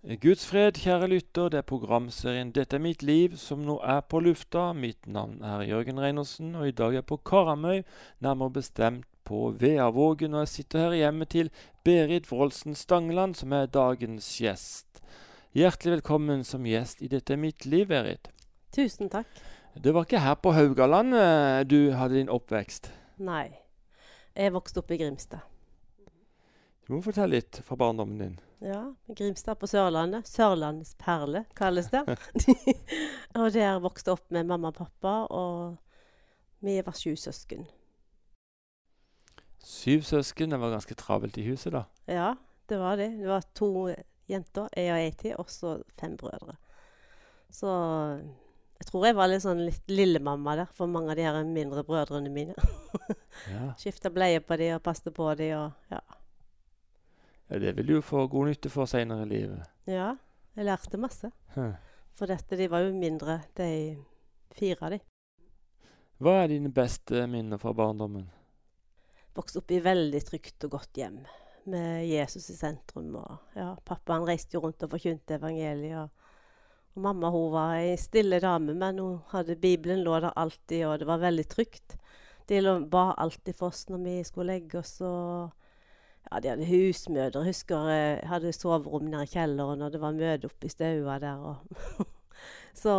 Guds fred, kjære lytter. Det er programserien 'Dette er mitt liv' som nå er på lufta. Mitt navn er Jørgen Reinersen, og i dag er jeg på Karamøy, nærmere bestemt på Veavågen. Og jeg sitter her hjemme til Berit Wroldsen Stangeland, som er dagens gjest. Hjertelig velkommen som gjest i 'Dette er mitt liv', Berit. Tusen takk. Det var ikke her på Haugalandet du hadde din oppvekst? Nei. Jeg vokste opp i Grimstad. Du må fortelle litt fra barndommen din. Ja, Grimstad på Sørlandet. Sørlandets perle kalles det. og der vokste jeg opp med mamma og pappa, og vi var sju søsken. Syv søsken. Det var ganske travelt i huset, da. Ja, det var det. Det var to jenter, jeg og ei til, og så fem brødre. Så jeg tror jeg var litt sånn litt lillemamma der for mange av de her mindre brødrene mine. Ja. Skifta bleie på de og passet på de og ja. Det vil du få god nytte for seinere i livet. Ja, jeg lærte masse. Hæ. For dette, de var jo mindre, de fire av de. Hva er dine beste minner fra barndommen? Vokste opp i veldig trygt og godt hjem med Jesus i sentrum. Og ja, pappa han reiste jo rundt og forkynte evangeliet. Og, og mamma hun var ei stille dame, men hun hadde Bibelen lå der alltid, og det var veldig trygt. De ba alltid for oss når vi skulle legge oss. og ja, De hadde husmødre. Jeg husker jeg hadde soverom nede i kjelleren, og det var møte oppe i staua der. Så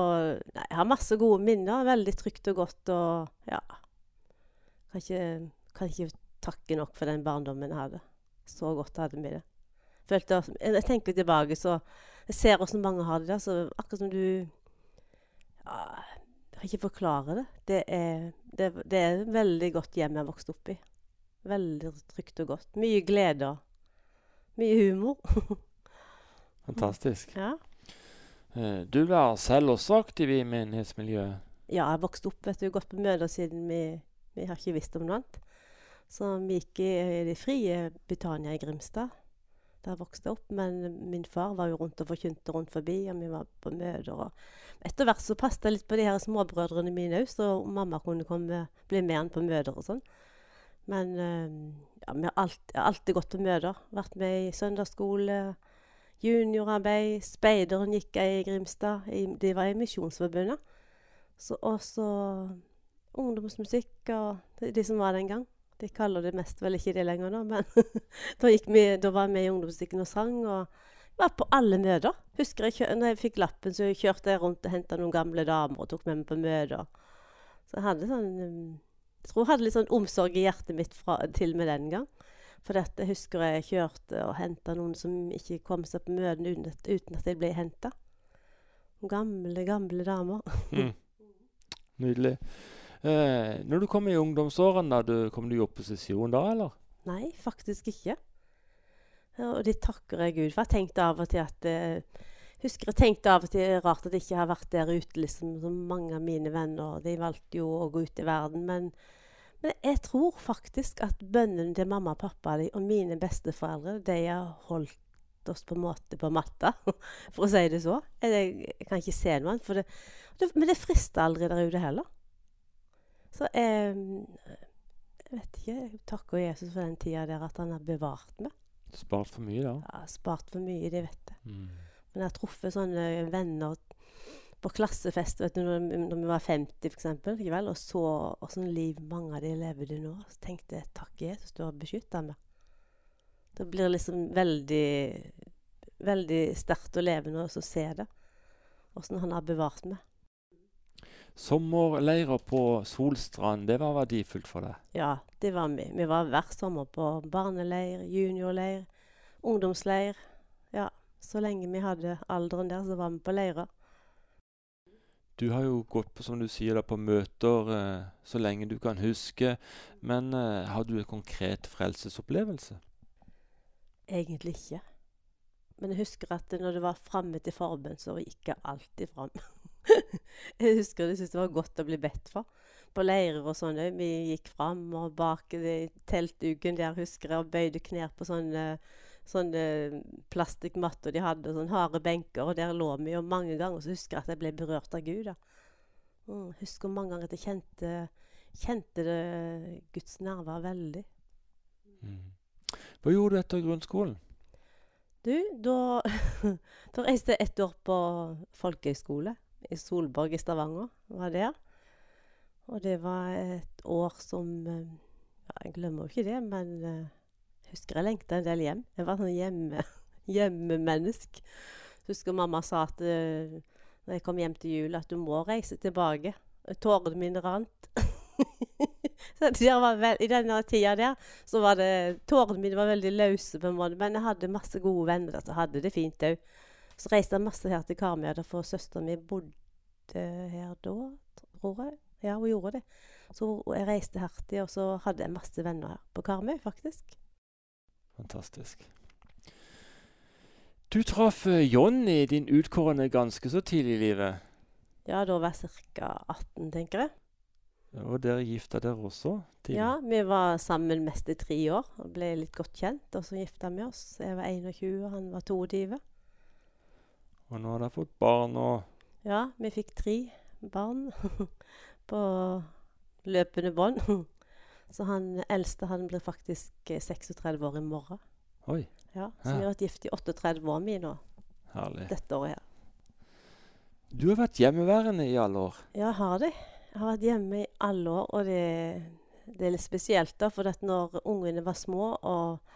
nei, jeg har masse gode minner. Veldig trygt og godt. Og ja Kan ikke, kan ikke takke nok for den barndommen jeg hadde. Så godt hadde vi det. Følte, jeg tenker tilbake, så jeg ser hvordan mange har det der. Så akkurat som du ja, Jeg kan ikke forklare det. Det er, det, det er veldig godt hjem jeg har vokst opp i. Veldig trygt og godt. Mye glede og mye humor. Fantastisk. Ja. Eh, Du var selv også aktiv i menighetsmiljøet. Ja, jeg vokste opp, vet du, gått på møter siden vi, vi har ikke visst om noe annet. Så vi gikk i, i det frie Britannia i Grimstad. Der vokste jeg opp. Men min far var jo rundt og forkynte rundt forbi, og vi var på møter. Og etter hvert så passet jeg litt på de her småbrødrene mine òg, så mamma kunne komme, bli med han på møter og sånn. Men eh, ja, vi har alltid, alltid gått på møter. Vært med i søndagsskole, juniorarbeid. Speideren gikk jeg i Grimstad. I, de var i Misjonsforbundet. Så også ungdomsmusikk og de, som var den gang. De kaller det mest vel ikke det lenger nå, men da, vi, da var vi i ungdomsmusikken og sang. Og var på alle møter. Husker jeg, når jeg fikk lappen, så kjørte jeg rundt og henta noen gamle damer og tok med meg på møter. Så jeg hadde sånn um, Jeg tror jeg hadde litt sånn omsorg i hjertet mitt fra, til med den gang. For dette husker jeg kjørte og henta noen som ikke kom seg på møtene uten, at- uten at jeg ble henta. Gamle, gamle damer. Mm. Nydelig. Eh, når du kom i ungdomsårene, du, kom du i opposisjon da, eller? Nei, faktisk ikke. Og det takker jeg Gud for. Jeg tenkte av og til at eh, Husker jeg tenkte av og til rart at jeg ikke har vært der ute, liksom, som mange av mine venner. De valgte jo å gå ut i verden. Men, men jeg tror faktisk at bønnene til mamma og pappa de, og mine besteforeldre, de har holdt oss på en måte på matta, for å si det så. Jeg, jeg kan ikke se noe annet. For det, det, men det frister aldri der ute heller. Så jeg, jeg vet ikke. Jeg takker Jesus for den tida der at han har bevart meg. Spart for mye, da. Ja, spart for mye, det vet jeg. Mm. Men jeg har truffet sånne venner på klassefest vet du, når, når vi var 50 f.eks. Og så åssen liv mange av de levde nå. Så tenkte jeg takk Jesus, du har beskytta meg. Det blir liksom veldig veldig sterkt å og så se det. Åssen han har bevart meg. Sommerleirer på Solstrand, det var verdifullt for deg? Ja, det var vi. Vi var hver sommer på barneleir, juniorleir, ungdomsleir. Så lenge vi hadde alderen der, så var vi på leirer. Du har jo gått på, som du sier, da, på møter eh, så lenge du kan huske. Men eh, har du en konkret frelsesopplevelse? Egentlig ikke. Men jeg husker at når det var framme til forbønn, så gikk jeg alltid fram. jeg husker jeg syntes det var godt å bli bedt for. På leirer og sånn òg. Vi gikk fram og bak i der, husker jeg, og bøyde knær på sånne, sånne plastikkmatter de hadde, og sånne harde benker, og der lå vi. jo mange ganger så husker jeg at jeg ble berørt av Gud. da. Mm, husker mange ganger at jeg kjente, kjente det Guds nerver veldig. Mm. Hva gjorde du etter grunnskolen? Du, da, da reiste jeg ett år på folkehøyskole i Solborg i Stavanger. Var der. Og det var et år som eh, ja, Jeg glemmer jo ikke det, men jeg husker jeg lengta en del hjem. Jeg var sånn hjemme, hjemmemenneske. Husker mamma sa at når jeg kom hjem til jul, at du må reise tilbake. Tårene mine rant. vel, I denne tida der så var det Tårene mine var veldig løse, på en måte, men jeg hadde masse gode venner som hadde det fint òg. Så reiste jeg masse her til Karmøy, for søsteren min bodde her da, tror jeg. Ja, hun gjorde det. Så jeg reiste hertil, og så hadde jeg masse venner her på Karmøy, faktisk. Fantastisk. Du traff eh, Jonny, din utkårende, ganske så tidlig i livet. Ja, da var jeg ca. 18, tenker jeg. Og dere gifta dere også? Tidlig. Ja, vi var sammen mest i tre år og ble litt godt kjent. Og så gifta vi oss. Jeg var 21, og han var 22. Og nå har dere fått barn og Ja, vi fikk tre barn på løpende bånd. Så han eldste han blir faktisk 36 år i morgen. Oi. Ja, Så vi har vært gift i 38 år vi nå. Herlig. Dette året her. Du har vært hjemmeværende i alle år? Ja, jeg har det. Jeg har vært hjemme i alle år, og det, det er litt spesielt, da. For at når ungene var små, og,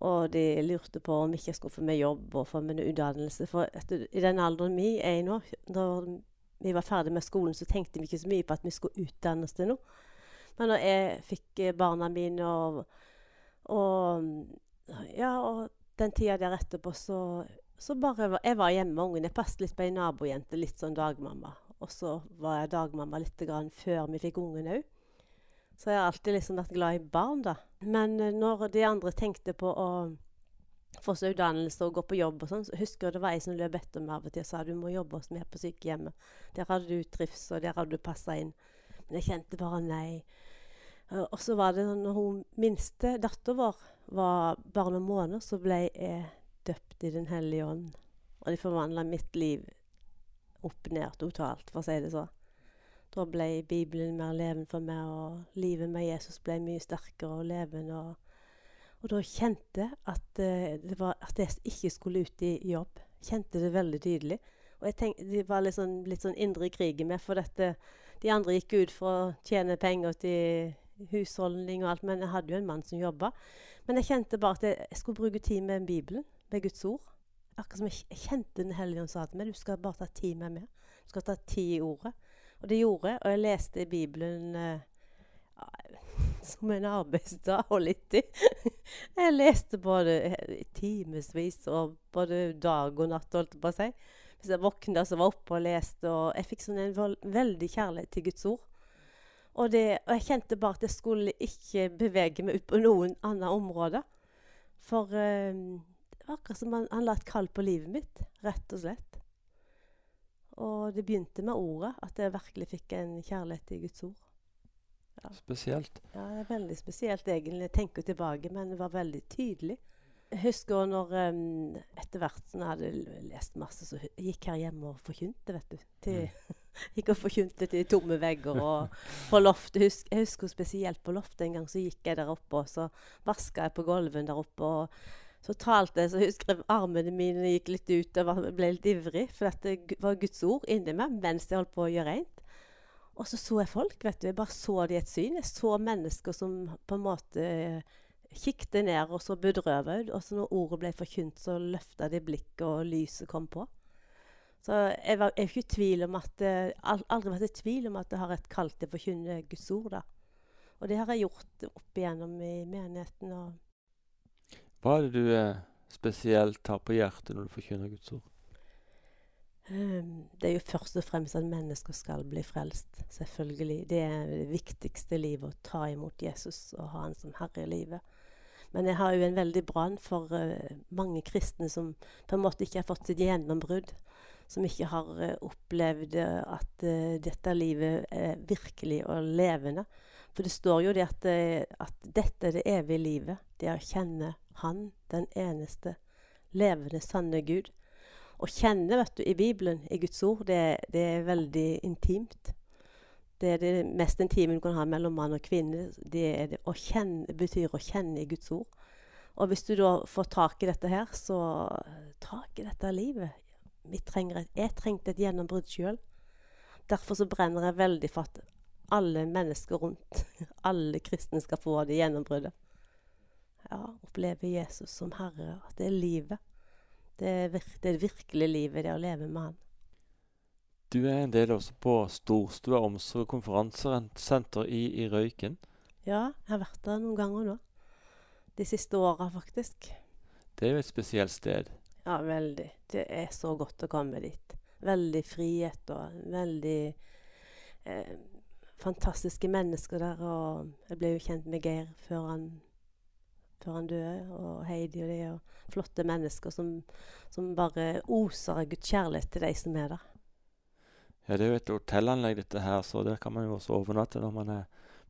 og, de lurte på om ikke jeg skulle få meg jobb og få meg utdannelse For etter, i den alderen vi er i nå, da vi var ferdig med skolen, så tenkte vi ikke så mye på at vi skulle utdannes til noe. Men når jeg fikk barna mine og, og Ja, og den tida der etterpå, så, så bare Jeg var hjemme med ungene. Jeg passet litt på ei nabojente, litt sånn dagmamma. Og så var jeg dagmamma litt før vi fikk ungen òg. Så jeg har alltid liksom vært glad i barn, da. Men uh, når de andre tenkte på å få seg utdannelse og gå på jobb og sånn, så husker jeg det var ei som løp etter meg av og til og sa du må jobbe hos meg på sykehjemmet. Der hadde du trives, og der hadde du passa inn. Men jeg kjente bare nei. Uh, og så var det sånn når hun minste datteren vår var bare noen måneder, så ble jeg døpt i Den hellige ånd. Og de forvandla mitt liv opp ned totalt, for å si det så. Da ble Bibelen mer levende for meg, og livet med Jesus ble mye sterkere og levende. Og, og da kjente jeg at, uh, at jeg ikke skulle ut i jobb. Kjente det veldig tydelig. Og jeg tenkte, Det var litt sånn, litt sånn indre krig i meg, for dette, de andre gikk ut for å tjene penger til husholdning og alt, men jeg hadde jo en mann som jobba. Men jeg kjente bare at jeg, jeg skulle bruke tid med Bibelen, med Guds ord. Akkurat som jeg, kjente Den hellige ånd sa til meg du skal bare ta tid med meg. Du skal ta tid i ordet. Og det gjorde jeg. Og jeg leste i Bibelen eh, som en arbeidsdag og litt til. jeg leste både timevis og både dag og natt, holdt jeg på å si. Hvis jeg våkna, så var jeg oppe og leste. Og jeg fikk sånn en veldig kjærlighet til Guds ord. Og, det, og, jeg kjente bare at jeg skulle ikke bevege meg ut på noen andre områder. For eh, akkurat som han, han la et kall på livet mitt, rett og slett. Og det begynte med ordet, at jeg virkelig fikk en kjærlighet til Guds ord. Ja. Spesielt. Ja, det er veldig spesielt egentlig. Jeg tenker tilbake, men det var veldig tydelig. Husker når um, etter hvert som jeg hadde lest masse, så gikk her hjemme og forkynte, vet du. Til, mm. gikk og forkynte til tomme vegger og på loftet. Husk, jeg husker spesielt på loftet en gang så gikk jeg der oppe, og så vaska jeg på gulven der oppe. og så talte jeg, så husker jeg armene mine gikk litt ut og ble litt ivrig. For det var Guds ord inni meg mens jeg holdt på å gjøre rent. Og så så jeg folk. vet du, Jeg bare så de et syn. Jeg så mennesker som på en måte kikket ned og så bedrøvet. Og så når ordet ble forkynt, så løfta de blikket, og lyset kom på. Så jeg var jeg ikke tvil om at, eh, aldri vært i tvil om at jeg har et kall til å forkynne Guds ord. da. Og det har jeg gjort opp igjennom i menigheten. og hva er det du eh, spesielt har på hjertet når du forkynner Guds ord? Um, det er jo først og fremst at mennesker skal bli frelst. Selvfølgelig. Det er det viktigste i livet, å ta imot Jesus og ha han som herre i livet. Men jeg har jo en veldig brann for uh, mange kristne som på en måte ikke har fått sitt gjennombrudd. Som ikke har uh, opplevd at uh, dette livet er virkelig og levende. For det står jo det at, at dette er det evige livet. Det er å kjenne Han, den eneste levende, sanne Gud. Å kjenne vet du, i Bibelen, i Guds ord, det, det er veldig intimt. Det er det mest intime du kan ha mellom mann og kvinne. Det, det å kjenne, betyr å kjenne i Guds ord. Og hvis du da får tak i dette her, så tak i dette livet. Et, jeg trengte et gjennombrudd sjøl. Derfor så brenner jeg veldig for at alle mennesker rundt, alle kristne, skal få det gjennombruddet. Ja, oppleve Jesus som Herre. At det er livet. Det er, det er virkelig livet, det å leve med Han. Du er en del også på Storstua omsorg- og konferansesenter i, i Røyken. Ja, jeg har vært der noen ganger nå. De siste åra, faktisk. Det er jo et spesielt sted. Ja, veldig. Det er så godt å komme dit. Veldig frihet og veldig eh, fantastiske mennesker der. Og jeg ble jo kjent med Geir før han, før han døde, og Heidi og de. Og flotte mennesker som, som bare oser av Guds kjærlighet til de som er der. Ja, det er jo et hotellanlegg, dette her, så der kan man jo også overnatte når man er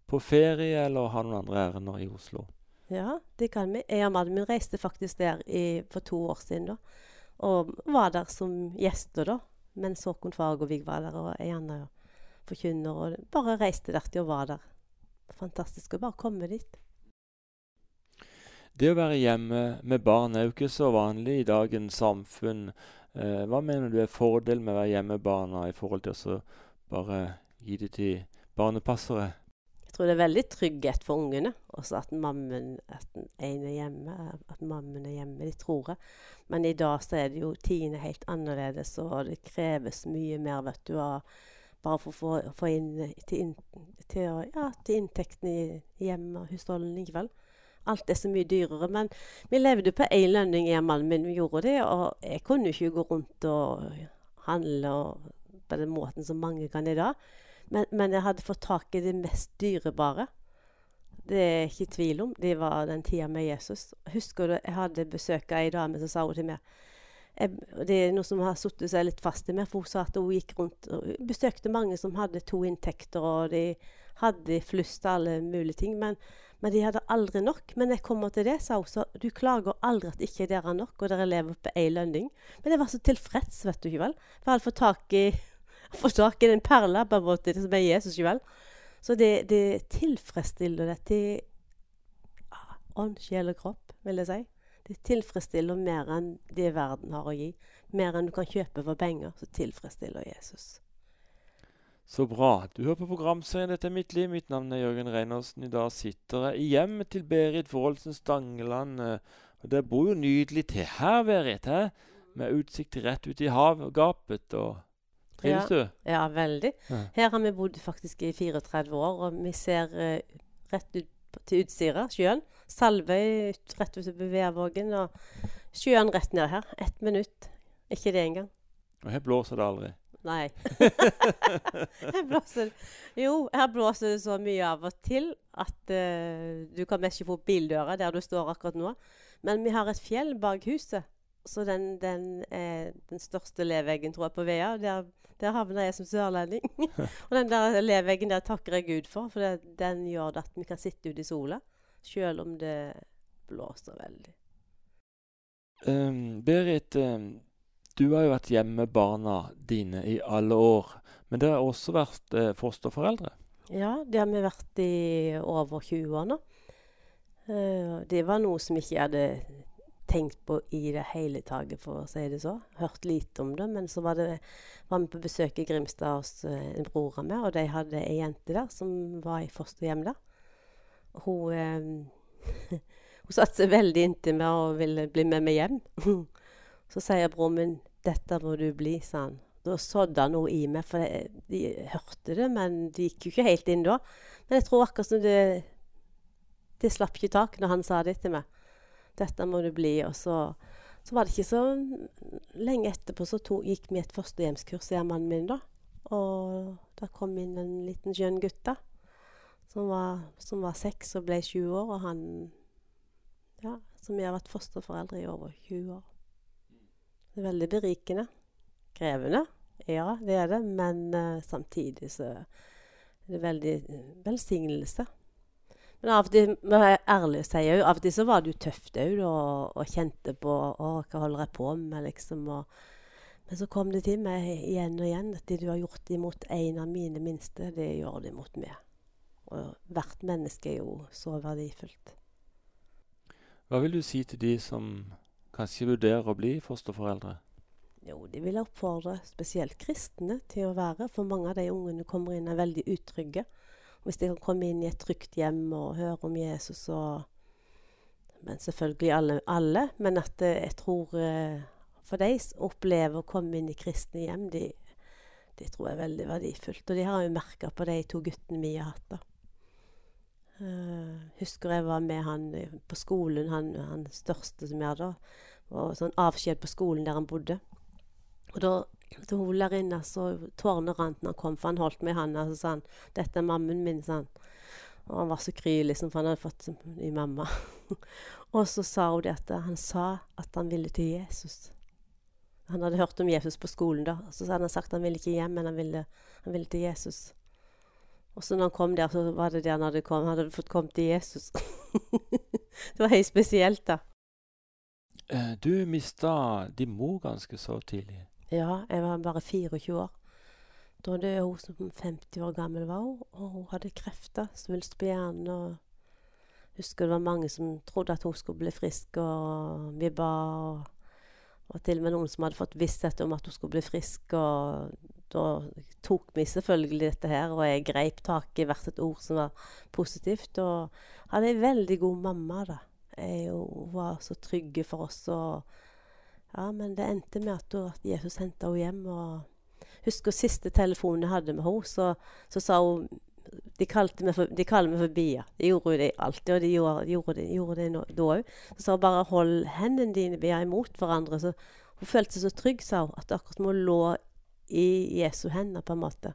på ferie eller har noen andre ærender i Oslo. Ja, det kan vi. Jeg og mannen min reiste faktisk der i, for to år siden, da. Og var der som gjester, da. Mens Håkon Fagervik var der, og ei anna forkynner. Og bare reiste der til og var der. Fantastisk å bare komme dit. Det å være hjemme med barn er jo ikke så vanlig i dagens samfunn. Eh, hva mener du er fordelen med å være hjemme med barna i forhold til å bare gi det til barnepassere? Jeg tror det er veldig trygghet for ungene. Også at mammen at en er hjemme. At mammen er hjemme. De tror jeg. Men i dag så er det jo tidene helt annerledes, og det kreves mye mer, vet du. Bare for å få, inn til, in, til, ja, til inntektene i hjemmet og husholdningen Vel? Alt er så mye dyrere. Men vi levde på én lønning, i min. Vi gjorde det. Og jeg kunne ikke gå rundt og handle og, på den måten som mange kan i dag. Men, men, jeg hadde fått tak i det mest dyrebare. Det er ikke tvil om. Det var den tida med Jesus. Husker du, jeg hadde besøk av ei dame som sa hun til meg jeg, Det er noe som har satt seg litt fast i meg. For hun sa at hun gikk rundt og besøkte mange som hadde to inntekter, og de hadde flust til alle mulige ting. Men, men, de hadde aldri nok. Men jeg kommer til det, sa hun, så du klager aldri at ikke dere har nok, og dere lever på ei lønning. Men jeg var så tilfreds, vet du ikke vel. For jeg hadde fått tak i den perla på en måte, som er Jesus ikke vel. Så det, det tilfredsstiller det til ah, ånd, sjel og kropp, vil jeg si. Det tilfredsstiller mer enn det verden har å gi. Mer enn du kan kjøpe for penger, så tilfredsstiller Jesus. Så bra. Du hører på programserien 'Dette er mitt liv'. Mitt navn er Jørgen Reinersen. I dag sitter jeg i hjemmet til Berit Forholdsen Stangeland. Og det bor jo nydelig til her, Berit. He? Med utsikt rett ut i havgapet. og Trives ja, du? Ja, veldig. Her har vi bodd faktisk i 34 år, og vi ser uh, rett ut til Utsira, sjøen. Salvøy rett ut ved Værvågen, og sjøen rett ned her. Ett minutt. Ikke det engang. Og her blåser det aldri? Nei. her blåser Jo, her blåser det så mye av og til at uh, du kan mest ikke få bildøra der du står akkurat nå. Men vi har et fjell bak huset. Så den, den er den største leveggen, tror jeg, på Vea. Der der havna jeg som sørlending. og den der leveggen der takker jeg Gud for, for det, den gjør det at vi kan sitte ute i sola. Selv om det blåser veldig. Um, Berit, um, du har jo vært hjemme med barna dine i alle år. Men dere har også vært eh, fosterforeldre? Ja, det har vi vært i over 20 år nå. Uh, det var noe som ikke jeg hadde tenkt på i det hele tatt, for å si det så. Hørt lite om det. Men så var, det, var vi på besøk i Grimstad hos uh, en bror av meg, og de hadde ei jente der som var i fosterhjem der. Hun, uh, hun satte seg veldig inntil meg og ville bli med meg hjem. så sier broren min 'Dette må du bli', sa han. Da sådde han noe i meg, for de, de hørte det, men det gikk jo ikke helt inn da. Men jeg tror akkurat som det Det slapp ikke tak når han sa det til meg. 'Dette må du bli.' Og så, så var det ikke så lenge etterpå så to, gikk vi et fosterhjemskurs, jeg mannen min, da. Og da kom inn en liten skjønn gutt da, som var, som var seks og ble 20 år. Og han Ja, som vi har vært fosterforeldre i over 20 år. Det er veldig berikende. Krevende. Ja, det er det. Men uh, samtidig så er det veldig velsignelse. Men av og til må jeg ærlig si, av og til så var det jo tøft òg, og, og, kjente på å, hva holder jeg på med, liksom. Og, men så kom det til meg igjen og igjen at det du har gjort imot en av mine minste, det gjør det imot meg. Og hvert menneske er jo så verdifullt. Hva vil du si til de som kanskje vurdere å bli fosterforeldre? Jo, de vil oppfordre spesielt kristne til å være, for mange av de ungene kommer inn er veldig utrygge. Hvis de kan komme inn i et trygt hjem og høre om Jesus og Men selvfølgelig alle, alle men at eh, jeg tror eh, for de som opplever å komme inn i kristne hjem, de, det tror jeg er veldig verdifullt. Og de har jo merka på de to guttene vi har hatt. da. Uh, husker jeg var med han på skolen, han, han største som jeg hadde. Og sånn avskjed på skolen der han bodde. Og da til hun lærerinna så tårene rant når han kom, for han holdt meg i handa og sa han, 'Dette er mammen min', sa han. Og han var så kry, liksom, for han hadde fått ny mamma. og så sa hun det at han sa at han ville til Jesus. Han hadde hørt om Jesus på skolen, da. Så hadde han sagt at han ville ikke hjem, men han ville, han ville til Jesus. Og så når han kom der, så var det det han hadde, kom, hadde fått kommet til Jesus. det var helt spesielt, da. Eh, du mista din mor ganske så tidlig. Ja, jeg var bare 24 år. Da døde hun som 50 år gammel, var hun, og hun hadde krefter, svulst på hjernen. og husker det var mange som trodde at hun skulle bli frisk, og vi ba. og det var til og med noen som hadde fått visshet om at hun skulle bli frisk. og Da tok vi selvfølgelig dette her, og jeg greip tak i hvert et ord som var positivt. Og hadde ei veldig god mamma, da. Jeg, hun var så trygge for oss. og ja, Men det endte med at, at Jesus henta henne hjem. og Husker siste telefonen jeg hadde med henne, så, så sa hun de, meg for, de kaller meg for Bia. Det gjorde de alltid, og de gjorde, gjorde det, gjorde det da òg. Så sa hun bare 'hold hendene dine Bia, imot hverandre'. Så hun følte seg så trygg, sa hun, at akkurat som hun lå i Jesu hender, på en måte.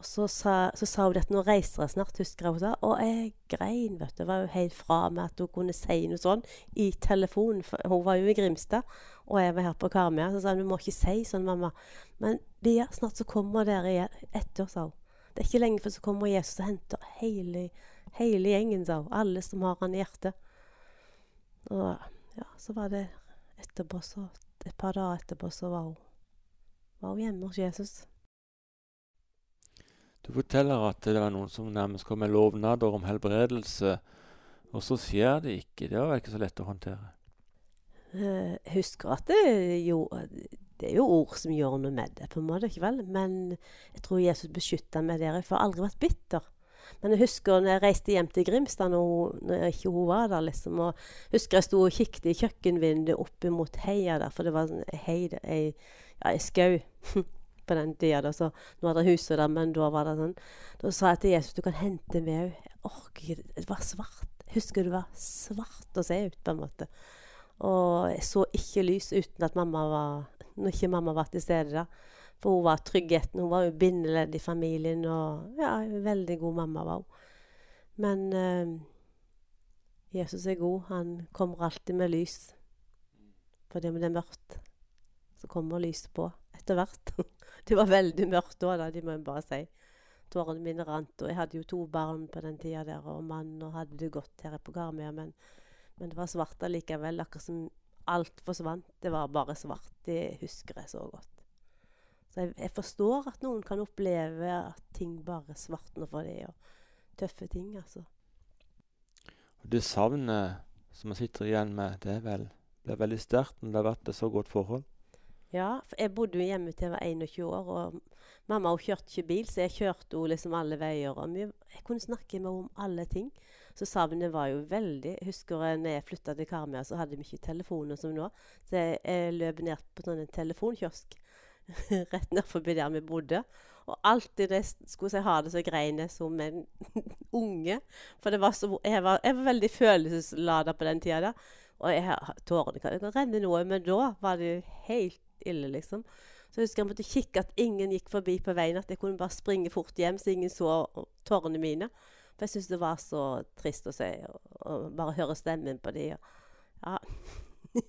Og så sa, så sa hun at nå reiser jeg snart, husker jeg hun sa. Og jeg grein, vet du. Det var jo helt fra meg at hun kunne si noe sånn i telefonen. For hun var jo i Grimstad, og jeg var her på Karmøy. Så sa hun du må ikke si sånn, mamma. Men Bia, snart så kommer dere etter, sa hun. Det er ikke lenge før så kommer Jesus og henter hele, hele gjengen, sa hun. Alle som har han i hjertet. Og ja, så var det etterpå, så Et par dager etterpå så var hun, var hun hjemme hos Jesus. Du forteller at det var noen som nærmest kom med lovnader om helbredelse, og så skjer det ikke. Det var ikke så lett å håndtere. Jeg uh, husker at det, jo, det er jo ord som gjør noe med det, på en måte, ikke vel? Men jeg tror Jesus beskytta meg der. Jeg har aldri vært bitter. Men jeg husker når jeg reiste hjem til Grimstad når, hun, når ikke hun var der, liksom. Og husker jeg sto og kikket i kjøkkenvinduet opp mot heia der, for det var ei, ei, ja, i skau på den tida. Så nå hadde det huset der, men da var det sånn. Da sa jeg til Jesus du kan hente meg òg. Jeg orker ikke. Det var svart. Jeg husker det var svart å se ut, på en måte. Og jeg så ikke lys uten at mamma var når ikke mamma var til stede. da. For hun var tryggheten. Hun var jo bindeledd i familien. Og ja, veldig god mamma var hun. Men uh, Jesus er god. Han kommer alltid med lys. Fordi om det er mørkt, så kommer lyset på etter hvert. det var veldig mørkt da, da, det må jeg bare si. Tårene mine rant. Og jeg hadde jo to barn på den tida der, og mann, og hadde det godt her på Garmøya. Men, men, det var svart allikevel. Akkurat som alt forsvant. Det var bare svart. Det husker jeg så godt. Så jeg, jeg forstår at noen kan oppleve at ting bare svartner for dem, og tøffe ting, altså. Og det savnet som man sitter igjen med, det vel, er veldig sterkt når det har vært et så godt forhold? Ja, for jeg bodde jo hjemme til jeg var 21 år, og mamma hun kjørte ikke bil, så jeg kjørte henne liksom alle veier. Og jeg kunne snakke med henne om alle ting. Så savnet var jo veldig Jeg husker når jeg flytta til Karmøy, så hadde vi ikke telefoner som nå. Så jeg, jeg løp ned på sånn en telefonkiosk rett ned forbi der vi bodde. Og alltid når jeg skulle si ha det, så grein jeg som en unge. For var så, jeg, var, jeg, var, veldig følelseslada på den tida. Og jeg, tårene kan, renne nå, men da var det helt ille, liksom. Så jeg husker jeg måtte kikke at ingen gikk forbi på veien. At jeg kunne bare springe fort hjem så ingen så tårene mine. For jeg syntes det var så trist å se, og, bare høre stemmen på de. Ja.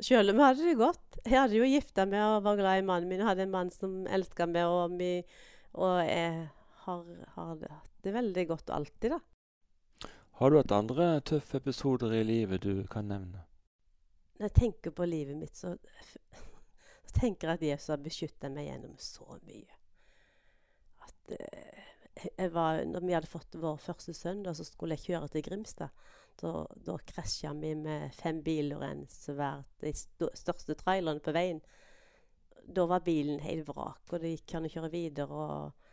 Selv om vi hadde det godt. Jeg hadde jo gifta meg og var glad i mannen min. Jeg hadde en mann som elska meg, og, vi, og jeg har, har hatt det veldig godt alltid, da. Har du hatt andre tøffe episoder i livet du kan nevne? Når jeg tenker på livet mitt, så, så tenker at Jesus har beskytta meg gjennom så mye. At uh, var, når vi hadde fått vår første sønn, så skulle jeg kjøre til Grimstad. Da, da krasja vi med fem biler og en svær De største trailerne på veien. Da var bilen helt vrak, og an å kjøre videre og,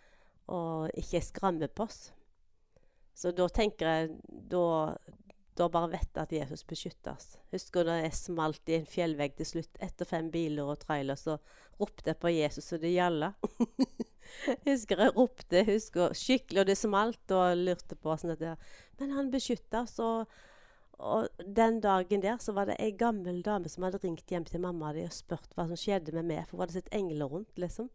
og ikke skramme på oss. Så da tenker jeg Da, da bare vet at Jesus beskytter oss. Husker da jeg smalt i en fjellvegg til slutt etter fem biler og trailer, så ropte jeg på Jesus så det gjalla. husker jeg ropte husker skikkelig, og det smalt, og lurte på åssen dette Men han beskytta oss, og, og den dagen der så var det ei gammel dame som hadde ringt hjem til mamma di og spurt hva som skjedde med meg, for hun hadde sett engler rundt, liksom.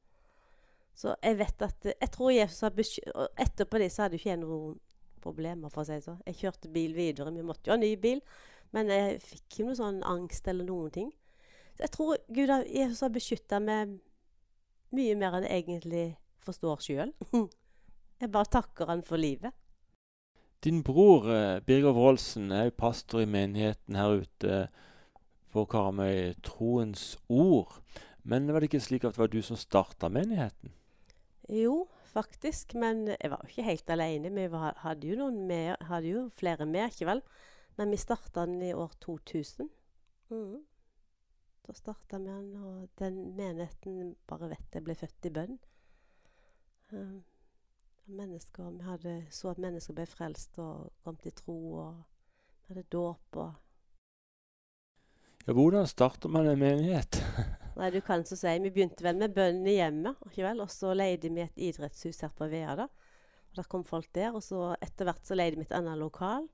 Så jeg vet at Jeg tror Jesus har beskyttet Og etterpå det så hadde jo ikke jeg noen problemer, for å si det sånn. Jeg kjørte bil videre. Vi måtte jo ha ny bil. Men jeg fikk ikke noe sånn angst eller noen ting. Så jeg tror Gud Jesus har beskytta meg mye mer enn jeg egentlig forstår sjøl. Jeg bare takker han for livet. Din bror eh, Birger Wroldsen er jo pastor i menigheten her ute på Karmøy Troens Ord. Men var det ikke slik at det var du som starta menigheten? Jo, faktisk. Men jeg var jo ikke helt alene. Vi var, hadde, jo noen med, hadde jo flere med, ikke vel? Men vi starta den i år 2000. Mm. Da starta vi den, og den menigheten bare vet jeg ble født i bønn. Um, mennesker, vi hadde, så at mennesker ble frelst og kom til tro, og vi hadde dåp og Ja, hvordan starter man en menighet? Nei, du kan så si. Vi begynte vel med bønn i hjemmet, ikke vel? Og så leide vi et idrettshus her på Vea, da. Og der kom folk der. Og så etter hvert så leide vi et annet lokal.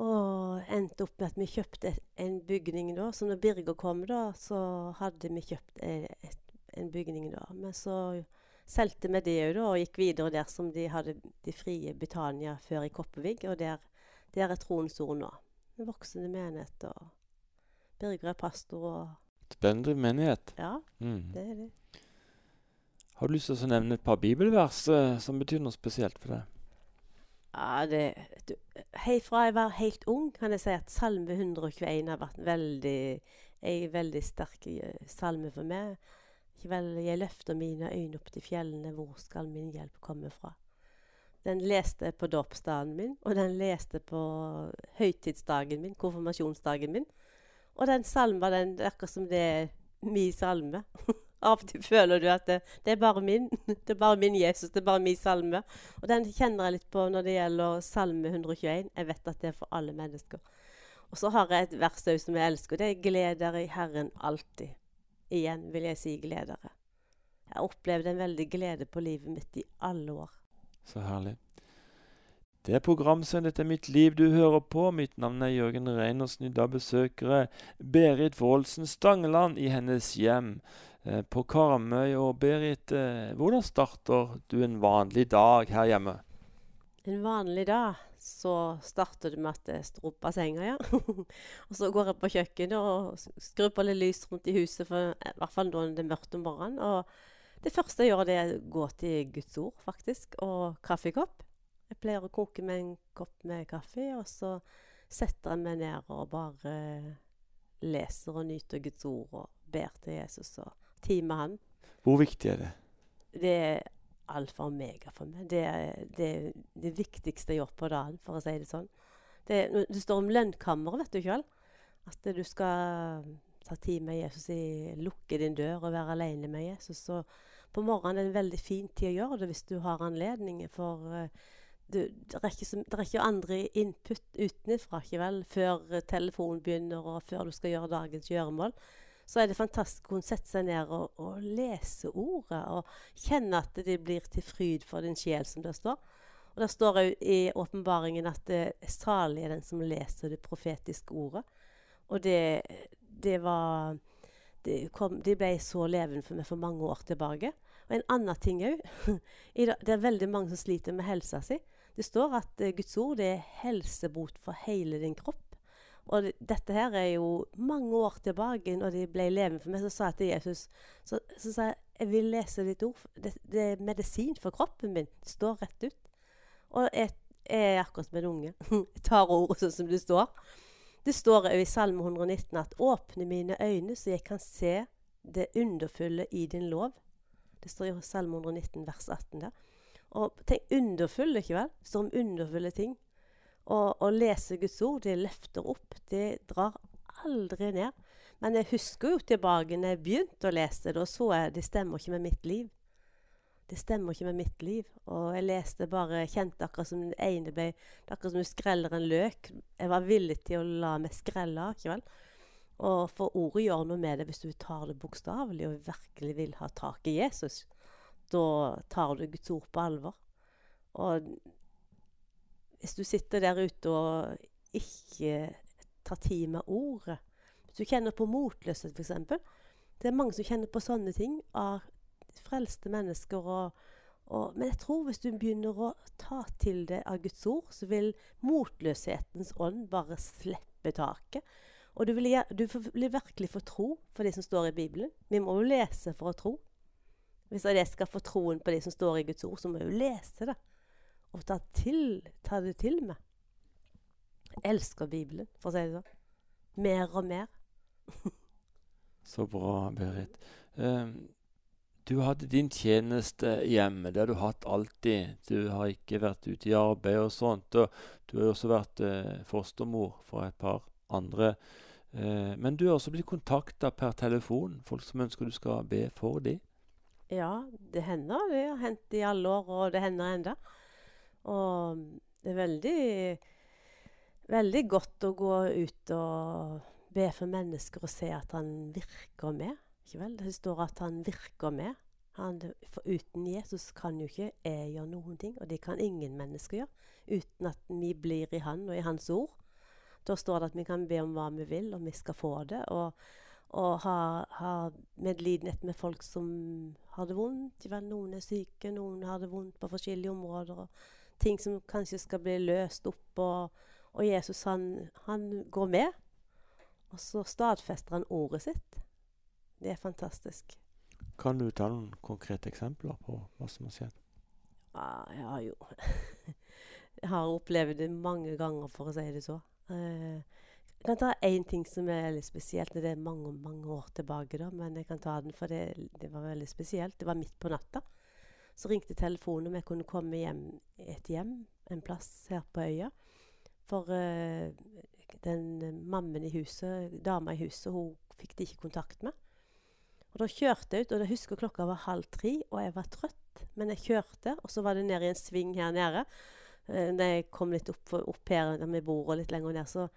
Og endte opp med at vi kjøpte en bygning da. Så når Birger kom, da, så hadde vi kjøpt et, et, en bygning da. Men så solgte vi det òg, da, og gikk videre der som de hadde de frie Betania før i Kopervik. Og der, der er Troens Ord nå. En voksende menighet. Og Birger er pastor og Spennende menighet. Ja, Mm. det er det. Har du lyst til å nevne et par bibelvers eh, som betyr noe spesielt for deg? Ja, det, du, hei fra jeg var helt ung, kan jeg si at salme 121 har vært veldig, en veldig sterk eh, salme for meg. Vel, jeg løfter mine øyne opp til fjellene, hvor skal min hjelp komme fra? Den leste jeg på dåpsdagen min, og den leste på høytidsdagen min, konfirmasjonsdagen min. Og den salmen, den, det er akkurat som det er min salme. Av og til føler du at det, det er bare min. Det er bare min Jesus, det er bare min salme. Og den kjenner jeg litt på når det gjelder Salme 121. Jeg vet at det er for alle mennesker. Og så har jeg et vers òg som jeg elsker. Det er 'Gleder i Herren alltid'. Igjen vil jeg si 'gledere'. Jeg opplevde en veldig glede på livet mitt i alle år. Så herlig. Det er er mitt liv' du hører på. Mitt navn er Jørgen Reinersen. I dag besøker Berit Woldsen Stangeland i hennes hjem eh, på Karmøy. Og Berit, eh, hvordan starter du en vanlig dag her hjemme? En vanlig dag så starter det med at jeg av senga, ja. og så går jeg på kjøkkenet og skrur på litt lys rundt i huset, for, i hvert fall når det er mørkt om morgenen. Og det første jeg gjør, det er å gå til Guds ord, faktisk, og kaffekopp. Jeg pleier å koke med en kopp med kaffe, og så setter jeg meg ned og bare leser og nyter Guds ord og ber til Jesus og tid med Han Hvor viktig er det? det er alfa og omega for meg. Det er det, det viktigste jeg gjør på dagen, for å si det sånn. Det, det står om lønnkammeret, vet du vel? At du skal ta tid med Jesus, i, lukke din dør og være alene med Jesus. Så på morgenen er det en veldig fin tid å gjøre det hvis du har anledning. For eh, du, det, er ikke det er ikke andre input utenfra, ikke vel? Før eh, telefonen begynner, og før du skal gjøre dagens gjøremål så er det fantastisk å kunne sette seg ned og, og lese ordet. Og kjenne at det blir til fryd for din sjel, som det står. Og Det står òg i åpenbaringen at det er salig er den som leser det profetiske ordet. Og det, det var det, kom, det ble så levende for meg for mange år tilbake. Og en annen ting òg. Det er veldig mange som sliter med helsa si. Det står at eh, Guds ord det er helsebot for hele din kropp. Og dette her er jo mange år tilbake, når de ble levende for meg. Så sa jeg til Jesus så, så sa jeg, jeg vil lese ditt ord. Det, det er medisin for kroppen min. Det står rett ut. Og jeg, jeg er akkurat som en unge. Jeg tar ordet sånn som det står. Det står jo i Salme 119 at 'åpne mine øyne, så jeg kan se det underfulle i din lov'. Det står i Salme 119 vers 18 der. Og tenk underfulle, ikke vel? Som underfulle ting. Og å lese Guds ord, det løfter opp. Det drar aldri ned. Men jeg husker jo tilbake når jeg begynte å lese det, og så jeg det stemmer ikke med mitt liv. Det stemmer ikke med mitt liv. Og jeg leste bare kjente akkurat som det ene ble Det akkurat som du skreller en løk. Jeg var villig til å la meg skrelle ikke vel? Og for ordet gjør noe med det hvis du tar det bokstavelig og virkelig vil ha tak i Jesus. Da tar du Guds ord på alvor. Og hvis du sitter der ute og ikke tar tid med ordet Hvis du kjenner på motløshet, f.eks. Det er mange som kjenner på sånne ting av frelste mennesker. Og, og, men jeg tror hvis du begynner å ta til deg av Guds ord, så vil motløshetens ånd bare slippe taket. Og du vil, du vil virkelig få tro for det som står i Bibelen. Vi må jo lese for å tro. Hvis jeg skal få troen på det som står i Guds ord, så må jeg jo lese det. Og ta, til, ta det til meg. Jeg elsker Bibelen, for å si det sånn. Mer og mer. så bra, Berit. Um, du hadde din tjeneste hjemme. Det har du hatt alltid. Du har ikke vært ute i arbeid og sånt. Og du har også vært uh, fostermor for et par andre. Uh, men du har også blitt kontakta per telefon. Folk som ønsker du skal be for dem. Ja, det hender. Det har hendt i alle år, og det hender enda. Og det er veldig, veldig godt å gå ut og be for mennesker og se at han virker med. Ikke vel? Det står at han virker med. Han, for uten Jesus kan jo ikke jeg gjøre noen ting, og det kan ingen mennesker gjøre uten at vi blir i han og i hans ord. Da står det at vi kan be om hva vi vil, og vi skal få det. Og og ha, ha medlidenhet med folk som har det vondt. Noen er syke, noen har det vondt på forskjellige områder. og Ting som kanskje skal bli løst opp. Og, og Jesus, han, han, går med. Og så stadfester han ordet sitt. Det er fantastisk. Kan du ta noen konkrete eksempler på hva som har skjedd? Ja, jeg har jo Jeg har opplevd det mange ganger, for å si det så. Uh, jeg kan ta én ting som er litt spesielt. Det er mange mange år tilbake, da, men jeg kan ta den, for det, det var veldig spesielt. Det var midt på natta. Så ringte telefonen om jeg kunne komme hjem et hjem en plass her på øya. For uh, den mammen i huset, dama i huset, hun fikk de ikke kontakt med. Og Da kjørte jeg ut, og jeg husker klokka var halv tre, og jeg var trøtt. Men jeg kjørte, og så var det ned i en sving her nede. Da jeg kom litt opp, opp her der vi bor, og litt lenger ned, så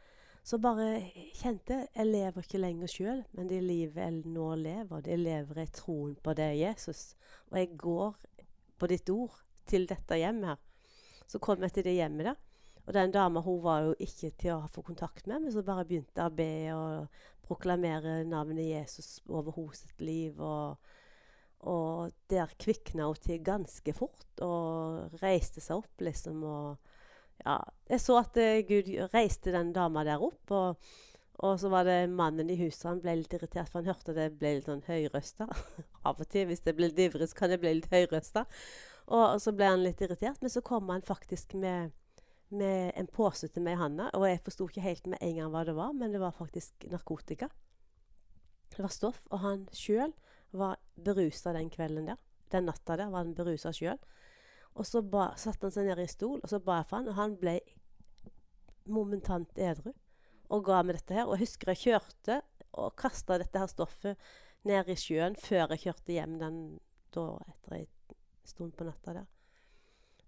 så bare kjente jeg lever ikke lenger sjøl, men det livet jeg nå lever, det lever jeg troen på det Jesus. Og jeg går på ditt ord til dette hjemmet her. Så kom jeg til det hjemmet der. Og den dama hun var jo ikke til å få kontakt med, men så bare begynte jeg å be og proklamere navnet Jesus over hennes liv. Og, og der kvikna hun til ganske fort og reiste seg opp, liksom. og ja, jeg så at uh, Gud reiste den dama der opp. Og, og, så var det mannen i huset. Han ble litt irritert, for han hørte det ble litt sånn høyrøsta. Av og til, hvis det blir litt ivrig, så kan det bli litt høyrøsta. Og, og, så ble han litt irritert. Men så kom han faktisk med, med en pose til meg i handa. Og jeg forsto ikke helt med en gang hva det var, men det var faktisk narkotika. Det var stoff. Og han sjøl var berusa den kvelden der. Den natta der var han berusa sjøl. Og så ba, satte han seg ned i en stol, og så ba jeg for han, og han ble momentant edru. Og ga meg dette her. Og jeg husker jeg kjørte og kasta dette her stoffet ned i sjøen før jeg kjørte hjem den da etter ei stund på natta der.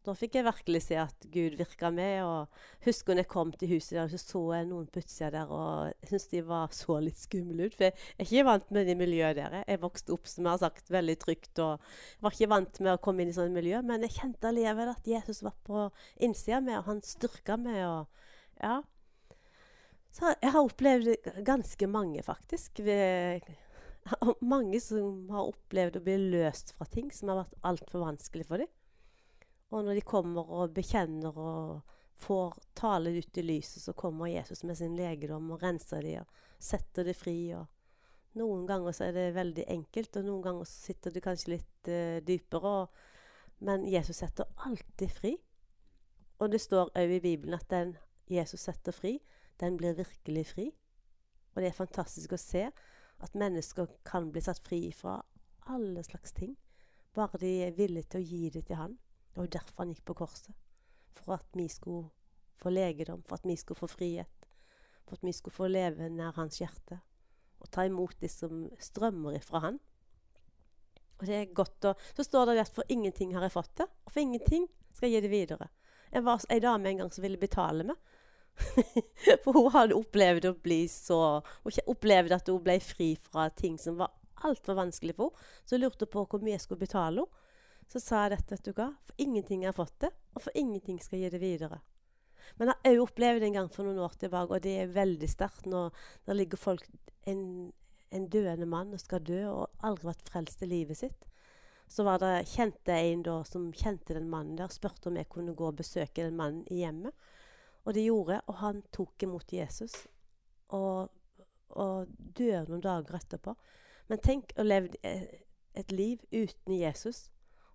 Da fikk jeg virkelig se at Gud virka med. og Husker når jeg kom til huset der, så så jeg noen på der, og jeg syntes de var så litt skumle ut. For jeg er ikke vant med det miljøet der. Jeg vokste opp som jeg har sagt, veldig trygt og var ikke vant med å komme inn i sånne miljø. Men jeg kjente allikevel at Jesus var på innsida med, og han styrka meg. og ja. Så jeg har opplevd ganske mange, faktisk. mange som har opplevd å bli løst fra ting som har vært altfor vanskelig for dem. Og når de kommer og bekjenner og får tale ut i lyset, så kommer Jesus med sin legedom og renser dem og setter dem fri. og Noen ganger så er det veldig enkelt, og noen ganger så sitter du kanskje litt uh, dypere. Og, men Jesus setter alltid fri. Og det står òg i Bibelen at den Jesus setter fri, den blir virkelig fri. Og det er fantastisk å se at mennesker kan bli satt fri fra alle slags ting. Bare de er villige til å gi det til Han. Det var jo derfor han gikk på korset. For at vi skulle få legedom, for at vi skulle få frihet. For at vi skulle få leve nær hans hjerte. Og ta imot det som strømmer ifra han. Og det er godt å, Så står det at for ingenting har jeg fått det, og for ingenting skal jeg gi det videre. Jeg var ei dame en gang som ville betale meg. for hun hadde opplevd å bli så Hun opplevde at hun ble fri fra ting som var altfor vanskelig for henne. Så hun lurte på hvor mye jeg skulle betale henne. Så sa jeg dette, vet du hva. For ingenting har fått det, og for ingenting skal jeg gi det videre. Men jeg òg opplevd det en gang for noen år tilbake, og det er veldig sterkt når det ligger folk en, en døende mann og skal dø, og aldri vært frelst i livet sitt. Så var det, kjente en da som kjente den mannen der, spurte om jeg kunne gå og besøke den mannen i hjemmet. Og det gjorde jeg, og han tok imot Jesus. Og, og døde noen dager etterpå. Men tenk å leve et liv uten Jesus.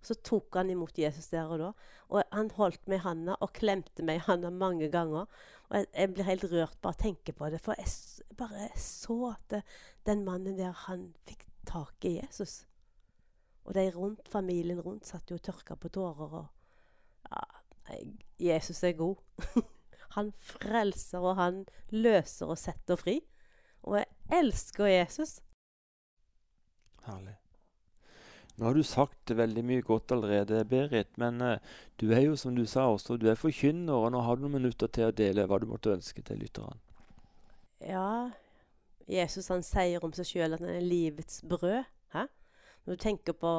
Så tok han imot Jesus der og da. Og han holdt meg i handa og klemte meg i handa mange ganger. Og jeg, jeg, blir helt rørt bare av å tenke på det. For jeg bare så at den mannen der, han fikk tak i Jesus. Og de rundt, familien rundt satt jo og tørka på tårer. Og ja, Jesus er god. han frelser, og han løser og setter fri. Og jeg elsker Jesus. Herlig. Nå har du sagt veldig mye godt allerede, Berit. Men uh, du er jo, som du sa også, du er forkynner, og nå har du noen minutter til å dele hva du måtte ønske til lytterne. Ja, Jesus han sier om seg sjøl at han er livets brød. Hæ? Når du, tenker på,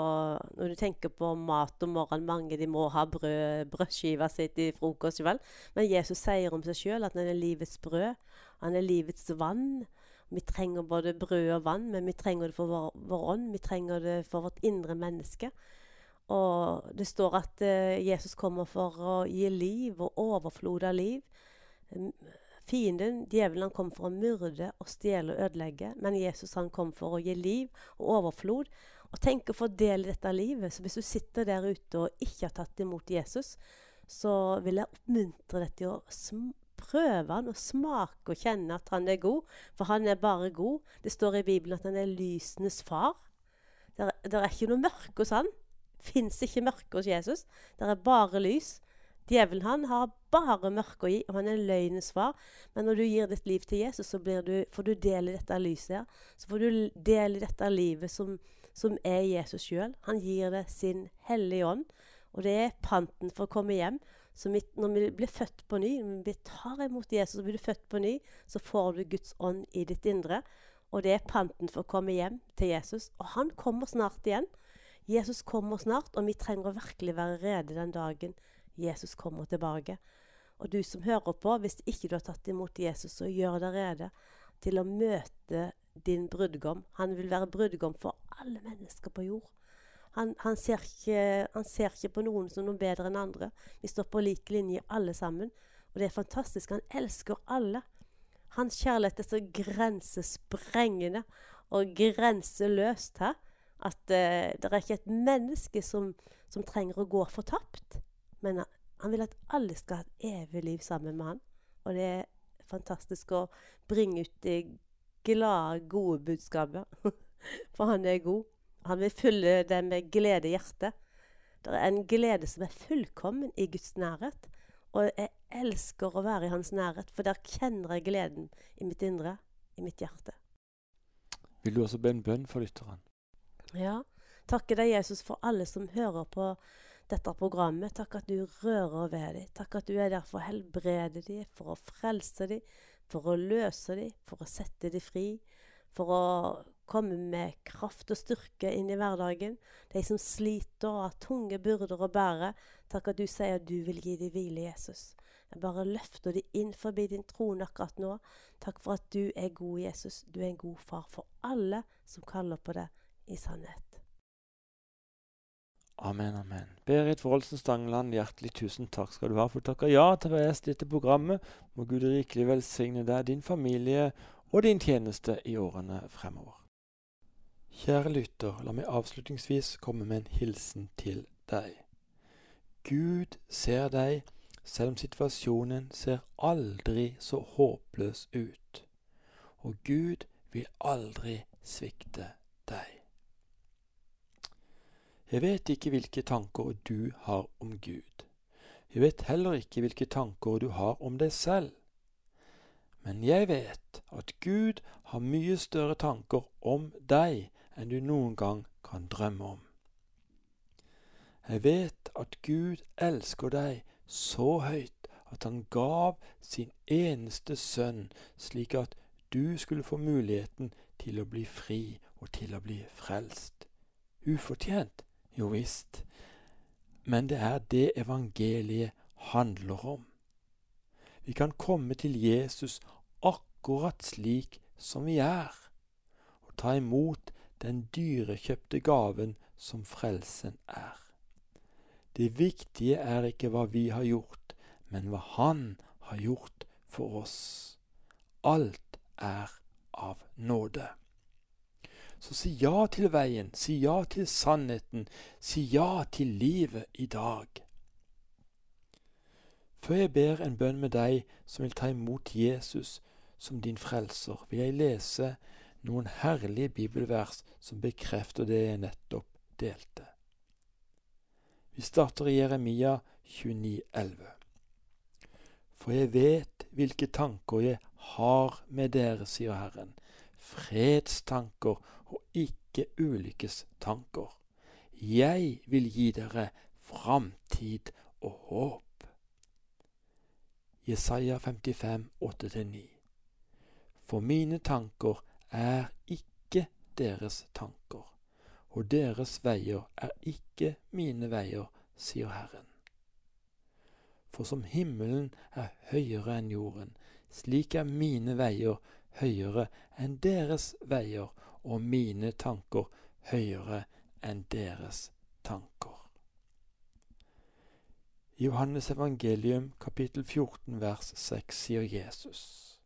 når du tenker på mat om morgenen Mange de må ha brød, brødskiva si til frokost. Vel? Men Jesus sier om seg sjøl at han er livets brød. Han er livets vann. Vi trenger både brød og vann, men vi trenger det for vår, vår ånd. Vi trenger det for vårt indre menneske. Og det står at uh, Jesus kommer for å gi liv og overflod av liv. Fienden, djevelen, han kom for å myrde og stjele og ødelegge. Men Jesus han kom for å gi liv og overflod. Og tenk å få del i dette livet. Så hvis du sitter der ute og ikke har tatt imot Jesus, så vil jeg oppmuntre deg til å prøve han og smake og kjenne at han er god. For han er bare god. Det står i Bibelen at han er lysenes far. Det er, ikke noe mørke hos han. Fins ikke mørke hos Jesus. Det er bare lys. Djevelen han har bare mørke å gi, og han er løgnens far. Men når du gir ditt liv til Jesus, så du, får du del i dette lyset her. Så får du del i dette livet som, som er Jesus sjøl. Han gir det sin hellige ånd. Og det er panten for å komme hjem. Så mitt, når vi blir født på ny, når vi tar imot Jesus og blir født på ny, så får du Guds ånd i ditt indre. Og det er panten for å komme hjem til Jesus. Og han kommer snart igjen. Jesus kommer snart, og vi trenger å virkelig være rede den dagen Jesus kommer tilbake. Og du som hører på, hvis ikke du har tatt imot Jesus, så gjør deg rede til å møte din brudgom. Han vil være brudgom for alle mennesker på jord. Han, han, ser ikke, han, ser ikke, på noen som noe bedre enn andre. Vi står på lik linje alle sammen. Og det er fantastisk. Han elsker alle. Hans kjærlighet er så grensesprengende og grenseløst her at uh, det er ikke et menneske som, som, trenger å gå fortapt. Men han vil at alle skal ha et evig liv sammen med han. Og det er fantastisk å bringe ut det glade, gode budskapet. For han er god. Han vil fylle det med glede i hjertet. Det er en glede som er fullkommen i Guds nærhet. Og jeg elsker å være i hans nærhet, for der kjenner jeg gleden i mitt indre, i mitt hjerte. Vil du også be en bønn for lytteren? Ja. Takke deg, Jesus, for alle som hører på dette programmet. Takk at du rører ved dem. Takk at du er der for å helbrede dem, for å frelse dem, for å løse dem, for å sette dem fri, for å komme med kraft og styrke inn i hverdagen. De som sliter og har tunge byrder å bære. Takk at du sier at du vil gi dem hvile, Jesus. Jeg bare løfter dem inn forbi din trone akkurat nå. Takk for at du er god, Jesus. Du er en god far for alle som kaller på det i sannhet. Amen, amen. Berit Wroldsen Stangeland, hjertelig tusen takk skal du ha for å takke ja til å være dette programmet. Må Gud rikelig velsigne deg, din familie og din tjeneste i årene fremover. Kjære lytter, la meg avslutningsvis komme med en hilsen til deg. Gud ser deg, selv om situasjonen ser aldri så håpløs ut. Og Gud vil aldri svikte deg. Jeg vet ikke hvilke tanker du har om Gud, Jeg vet heller ikke hvilke tanker du har om deg selv. Men jeg vet at Gud har mye større tanker om deg enn du noen gang kan drømme om. Jeg vet at Gud elsker deg så høyt at han gav sin eneste sønn, slik at du skulle få muligheten til å bli fri og til å bli frelst. Ufortjent? Jo visst. Men det er det evangeliet handler om. Vi kan komme til Jesus akkurat slik som vi er, og ta imot den dyrekjøpte gaven som frelsen er. Det viktige er ikke hva vi har gjort, men hva Han har gjort for oss. Alt er av nåde. Så si ja til veien, si ja til sannheten, si ja til livet i dag. Før jeg ber en bønn med deg som vil ta imot Jesus som din frelser, vil jeg lese noen herlige bibelvers som bekrefter det jeg nettopp delte. Vi starter i Jeremia 29,11. For jeg vet hvilke tanker jeg har med dere, sier Herren, fredstanker og ikke ulykkestanker. Jeg vil gi dere framtid og håp. Jesaja 55, 8-9. For mine tanker er ikke deres tanker, og deres veier er ikke mine veier, sier Herren. For som himmelen er høyere enn jorden, slik er mine veier høyere enn deres veier, og mine tanker høyere enn deres tanker. I Johannes evangelium kapittel 14 vers 6 sier Jesus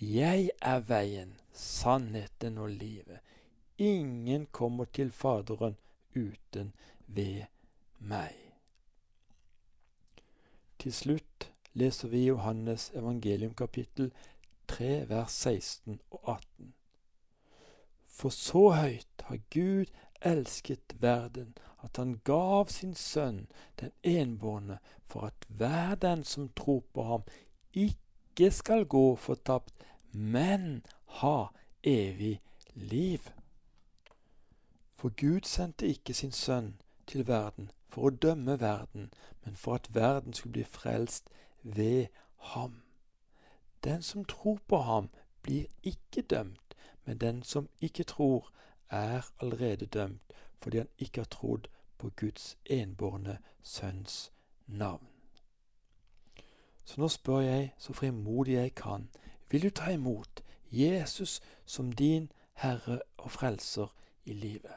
Jeg er veien, sannheten og livet. Ingen kommer til Faderen uten ved meg. Til slutt leser vi Johannes evangelium kapittel 3 vers 16 og 18. For så høyt har Gud elsket verden, at han gav sin sønn, den enbårne, for at hver den som tror på ham, ikke skal gå fortapt, men ha evig liv. For Gud sendte ikke sin sønn til verden for å dømme verden, men for at verden skulle bli frelst ved ham. Den som tror på ham, blir ikke dømt, men den som ikke tror, er allerede dømt, fordi han ikke har trodd på Guds enbårne sønns navn. Så nå spør jeg så frimodig jeg kan, vil du ta imot Jesus som din Herre og Frelser i livet?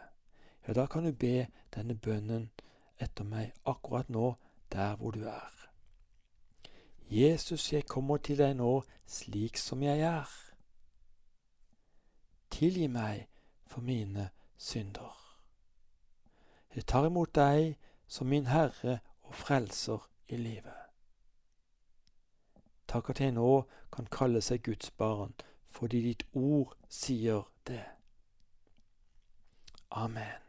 Ja, da kan du be denne bønnen etter meg akkurat nå, der hvor du er. Jesus, jeg kommer til deg nå slik som jeg er. Tilgi meg for mine synder. Jeg tar imot deg som min Herre og Frelser i livet. Takk at jeg nå kan kalle seg Guds barn, fordi ditt ord sier det. Amen.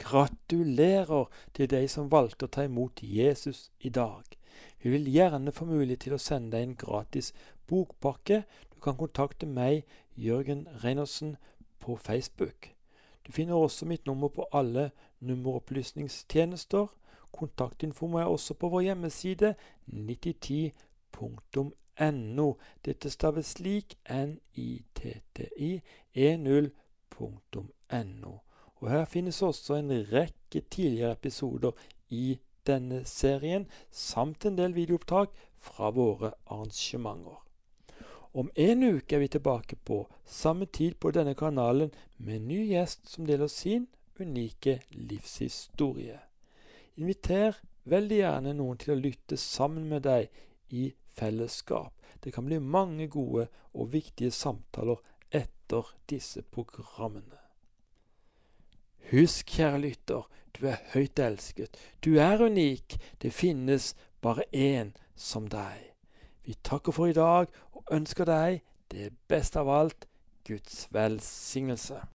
Gratulerer til deg som valgte å ta imot Jesus i dag. Vi vil gjerne få mulighet til å sende deg en gratis bokpakke. Du kan kontakte meg, Jørgen Reinersen, på Facebook. Du finner også mitt nummer på alle nummeropplysningstjenester. Kontaktinfo er også på vår hjemmeside 9010.no. Dette staves slik n-i-t-t-i e0.no. Og Her finnes også en rekke tidligere episoder i denne serien, samt en del videoopptak fra våre arrangementer. Om en uke er vi tilbake på samme tid på denne kanalen med en ny gjest som deler sin unike livshistorie. Inviter veldig gjerne noen til å lytte sammen med deg i fellesskap. Det kan bli mange gode og viktige samtaler etter disse programmene. Husk, kjære lytter, du er høyt elsket. Du er unik. Det finnes bare én som deg. Vi takker for i dag og ønsker deg det beste av alt Guds velsignelse.